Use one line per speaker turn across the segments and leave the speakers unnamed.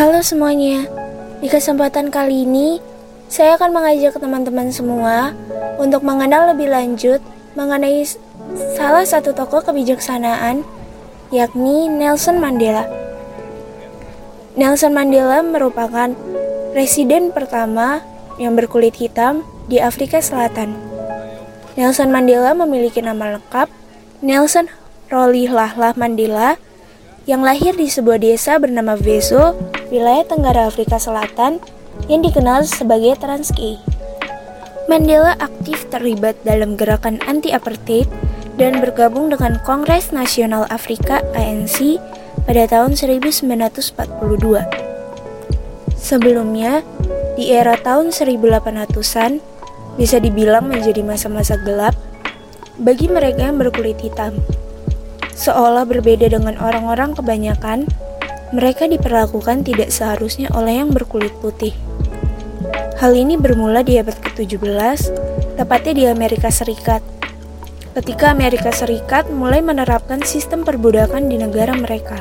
Halo semuanya, di kesempatan kali ini saya akan mengajak teman-teman semua untuk mengenal lebih lanjut mengenai salah satu tokoh kebijaksanaan, yakni Nelson Mandela. Nelson Mandela merupakan presiden pertama yang berkulit hitam di Afrika Selatan. Nelson Mandela memiliki nama lengkap Nelson Rolihlahla Mandela yang lahir di sebuah desa bernama Vezo, wilayah Tenggara Afrika Selatan yang dikenal sebagai Transkei. Mandela aktif terlibat dalam gerakan anti-apartheid dan bergabung dengan Kongres Nasional Afrika ANC pada tahun 1942. Sebelumnya, di era tahun 1800-an, bisa dibilang menjadi masa-masa gelap bagi mereka yang berkulit hitam. Seolah berbeda dengan orang-orang kebanyakan, mereka diperlakukan tidak seharusnya oleh yang berkulit putih. Hal ini bermula di abad ke-17, tepatnya di Amerika Serikat. Ketika Amerika Serikat mulai menerapkan sistem perbudakan di negara mereka.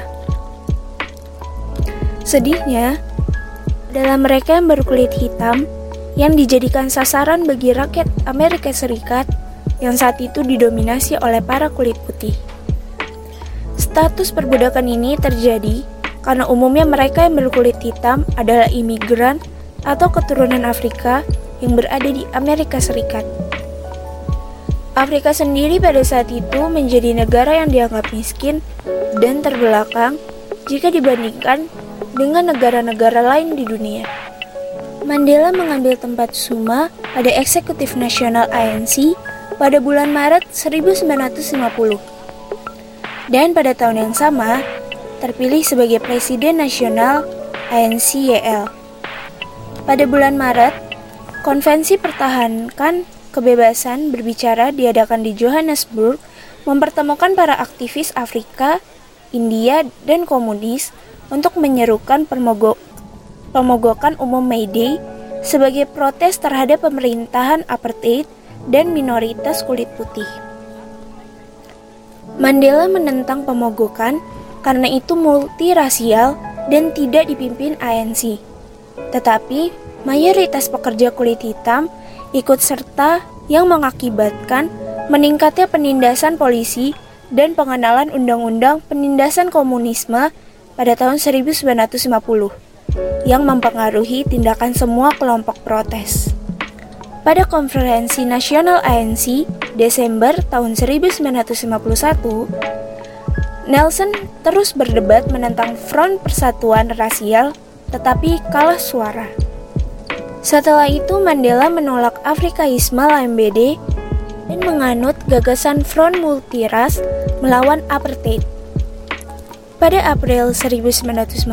Sedihnya, dalam mereka yang berkulit hitam yang dijadikan sasaran bagi rakyat Amerika Serikat yang saat itu didominasi oleh para kulit putih. Status perbudakan ini terjadi karena umumnya mereka yang berkulit hitam adalah imigran atau keturunan Afrika yang berada di Amerika Serikat. Afrika sendiri pada saat itu menjadi negara yang dianggap miskin dan terbelakang jika dibandingkan dengan negara-negara lain di dunia. Mandela mengambil tempat Suma pada eksekutif nasional ANC pada bulan Maret 1950. Dan pada tahun yang sama, terpilih sebagai Presiden Nasional ANCYL. Pada bulan Maret, Konvensi Pertahankan Kebebasan Berbicara diadakan di Johannesburg mempertemukan para aktivis Afrika, India, dan komunis untuk menyerukan pemogokan umum May Day sebagai protes terhadap pemerintahan apartheid dan minoritas kulit putih. Mandela menentang pemogokan karena itu multirasial dan tidak dipimpin ANC. Tetapi, mayoritas pekerja kulit hitam ikut serta yang mengakibatkan meningkatnya penindasan polisi dan pengenalan undang-undang penindasan komunisme pada tahun 1950 yang mempengaruhi tindakan semua kelompok protes. Pada konferensi nasional ANC Desember tahun 1951, Nelson terus berdebat menentang Front Persatuan Rasial tetapi kalah suara. Setelah itu Mandela menolak Afrikaisme LMBD dan menganut gagasan Front Multiras melawan apartheid. Pada April 1952,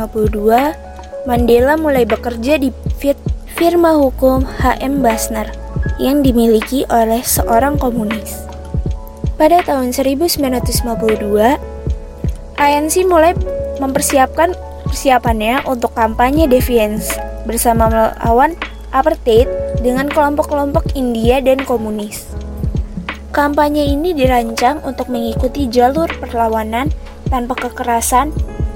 Mandela mulai bekerja di firma hukum HM Basner yang dimiliki oleh seorang komunis. Pada tahun 1952, ANC mulai mempersiapkan persiapannya untuk kampanye Defiance bersama melawan apartheid dengan kelompok-kelompok India dan komunis. Kampanye ini dirancang untuk mengikuti jalur perlawanan tanpa kekerasan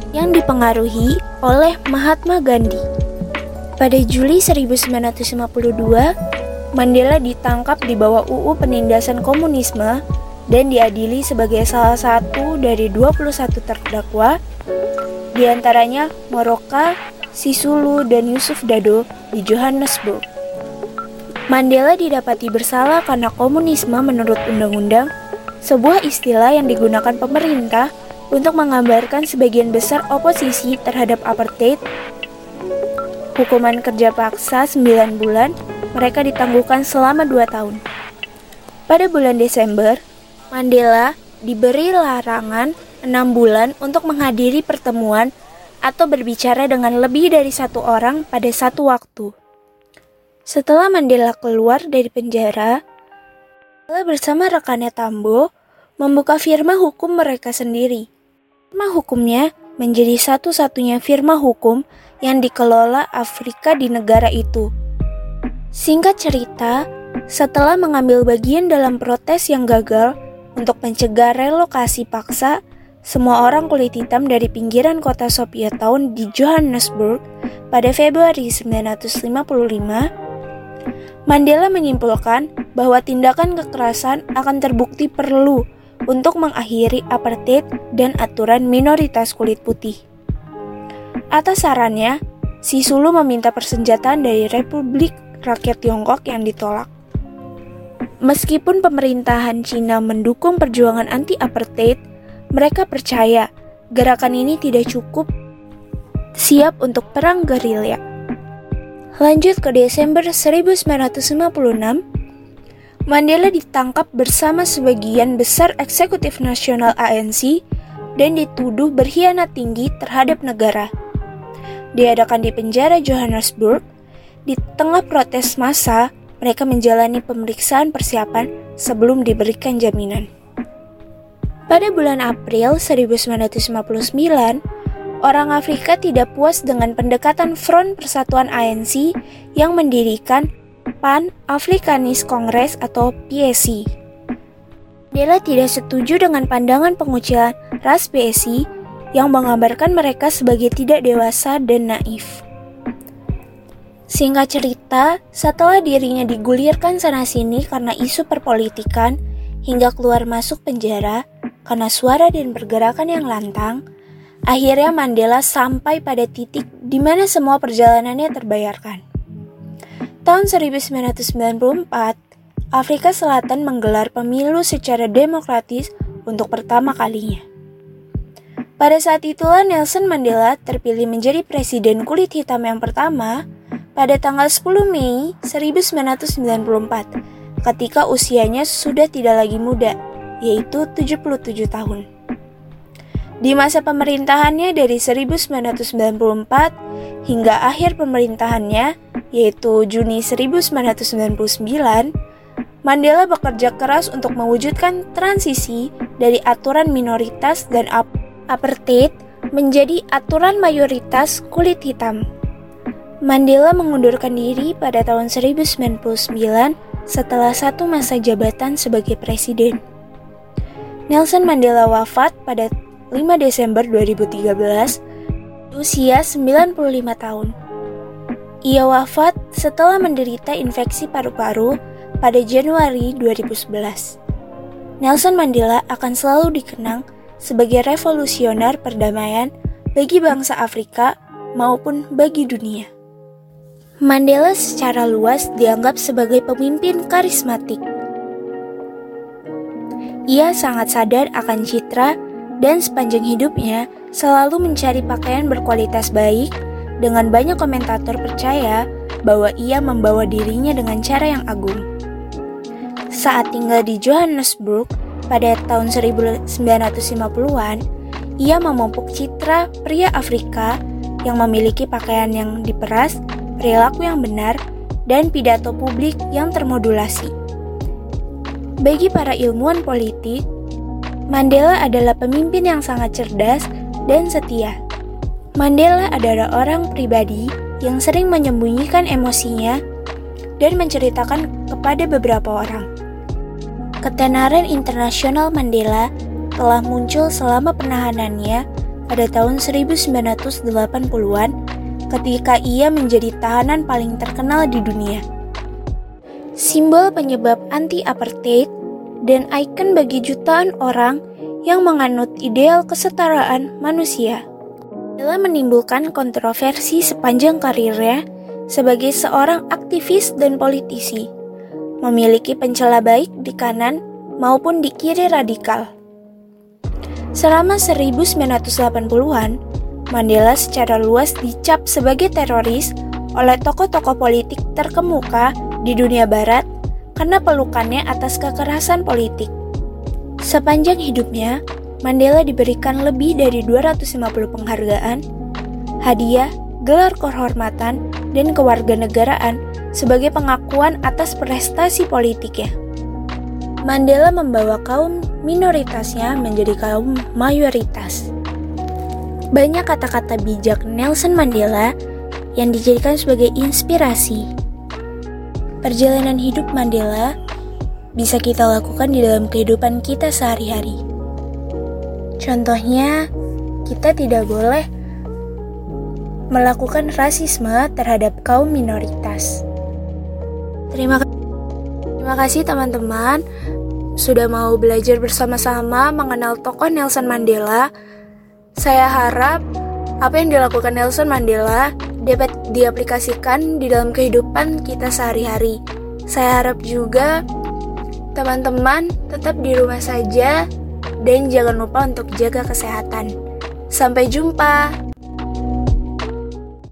yang dipengaruhi oleh Mahatma Gandhi. Pada Juli 1952, Mandela ditangkap di bawah UU Penindasan Komunisme dan diadili sebagai salah satu dari 21 terdakwa, di antaranya Moroka, Sisulu, dan Yusuf Dado di Johannesburg. Mandela didapati bersalah karena komunisme menurut undang-undang, sebuah istilah yang digunakan pemerintah untuk menggambarkan sebagian besar oposisi terhadap apartheid. Hukuman kerja paksa 9 bulan, mereka ditangguhkan selama 2 tahun. Pada bulan Desember, Mandela diberi larangan enam bulan untuk menghadiri pertemuan atau berbicara dengan lebih dari satu orang pada satu waktu. Setelah Mandela keluar dari penjara, Mandela bersama rekannya Tambo membuka firma hukum mereka sendiri. Firma hukumnya menjadi satu-satunya firma hukum yang dikelola Afrika di negara itu. Singkat cerita, setelah mengambil bagian dalam protes yang gagal, untuk mencegah relokasi paksa, semua orang kulit hitam dari pinggiran kota Soviet Town di Johannesburg pada Februari 1955, Mandela menyimpulkan bahwa tindakan kekerasan akan terbukti perlu untuk mengakhiri apartheid dan aturan minoritas kulit putih. Atas sarannya, Sisulu meminta persenjataan dari Republik Rakyat Tiongkok yang ditolak. Meskipun pemerintahan Cina mendukung perjuangan anti-apartheid, mereka percaya gerakan ini tidak cukup siap untuk perang gerilya. Lanjut ke Desember 1956, Mandela ditangkap bersama sebagian besar eksekutif nasional ANC dan dituduh berkhianat tinggi terhadap negara. Diadakan di penjara Johannesburg, di tengah protes massa, mereka menjalani pemeriksaan persiapan sebelum diberikan jaminan. Pada bulan April 1959, orang Afrika tidak puas dengan pendekatan Front Persatuan ANC yang mendirikan Pan Afrikanis Congress atau PAC. Mandela tidak setuju dengan pandangan pengucilan ras PAC yang menggambarkan mereka sebagai tidak dewasa dan naif. Singkat cerita, setelah dirinya digulirkan sana-sini karena isu perpolitikan hingga keluar masuk penjara, karena suara dan pergerakan yang lantang, akhirnya Mandela sampai pada titik di mana semua perjalanannya terbayarkan. Tahun 1994, Afrika Selatan menggelar pemilu secara demokratis untuk pertama kalinya. Pada saat itulah Nelson Mandela terpilih menjadi presiden kulit hitam yang pertama pada tanggal 10 Mei 1994 ketika usianya sudah tidak lagi muda yaitu 77 tahun. Di masa pemerintahannya dari 1994 hingga akhir pemerintahannya, yaitu Juni 1999, Mandela bekerja keras untuk mewujudkan transisi dari aturan minoritas dan apartheid menjadi aturan mayoritas kulit hitam. Mandela mengundurkan diri pada tahun 1999 setelah satu masa jabatan sebagai presiden. Nelson Mandela wafat pada 5 Desember 2013 usia 95 tahun. Ia wafat setelah menderita infeksi paru-paru pada Januari 2011. Nelson Mandela akan selalu dikenang sebagai revolusioner perdamaian bagi bangsa Afrika maupun bagi dunia. Mandela secara luas dianggap sebagai pemimpin karismatik ia sangat sadar akan citra dan sepanjang hidupnya selalu mencari pakaian berkualitas baik dengan banyak komentator percaya bahwa ia membawa dirinya dengan cara yang agung. Saat tinggal di Johannesburg pada tahun 1950-an, ia memupuk citra pria Afrika yang memiliki pakaian yang diperas, perilaku yang benar, dan pidato publik yang termodulasi. Bagi para ilmuwan politik, Mandela adalah pemimpin yang sangat cerdas dan setia. Mandela adalah orang pribadi yang sering menyembunyikan emosinya dan menceritakan kepada beberapa orang. Ketenaran internasional Mandela telah muncul selama penahanannya pada tahun 1980-an ketika ia menjadi tahanan paling terkenal di dunia simbol penyebab anti-apartheid, dan ikon bagi jutaan orang yang menganut ideal kesetaraan manusia. Dalam menimbulkan kontroversi sepanjang karirnya sebagai seorang aktivis dan politisi, memiliki pencela baik di kanan maupun di kiri radikal. Selama 1980-an, Mandela secara luas dicap sebagai teroris oleh tokoh-tokoh politik terkemuka di dunia barat karena pelukannya atas kekerasan politik. Sepanjang hidupnya, Mandela diberikan lebih dari 250 penghargaan, hadiah, gelar kehormatan, dan kewarganegaraan sebagai pengakuan atas prestasi politiknya. Mandela membawa kaum minoritasnya menjadi kaum mayoritas. Banyak kata-kata bijak Nelson Mandela yang dijadikan sebagai inspirasi Perjalanan hidup Mandela bisa kita lakukan di dalam kehidupan kita sehari-hari. Contohnya, kita tidak boleh melakukan rasisme terhadap kaum minoritas. Terima, terima kasih teman-teman sudah mau belajar bersama-sama mengenal tokoh Nelson Mandela. Saya harap apa yang dilakukan Nelson Mandela dapat diaplikasikan di dalam kehidupan kita sehari-hari. Saya harap juga teman-teman tetap di rumah saja dan jangan lupa untuk jaga kesehatan. Sampai jumpa.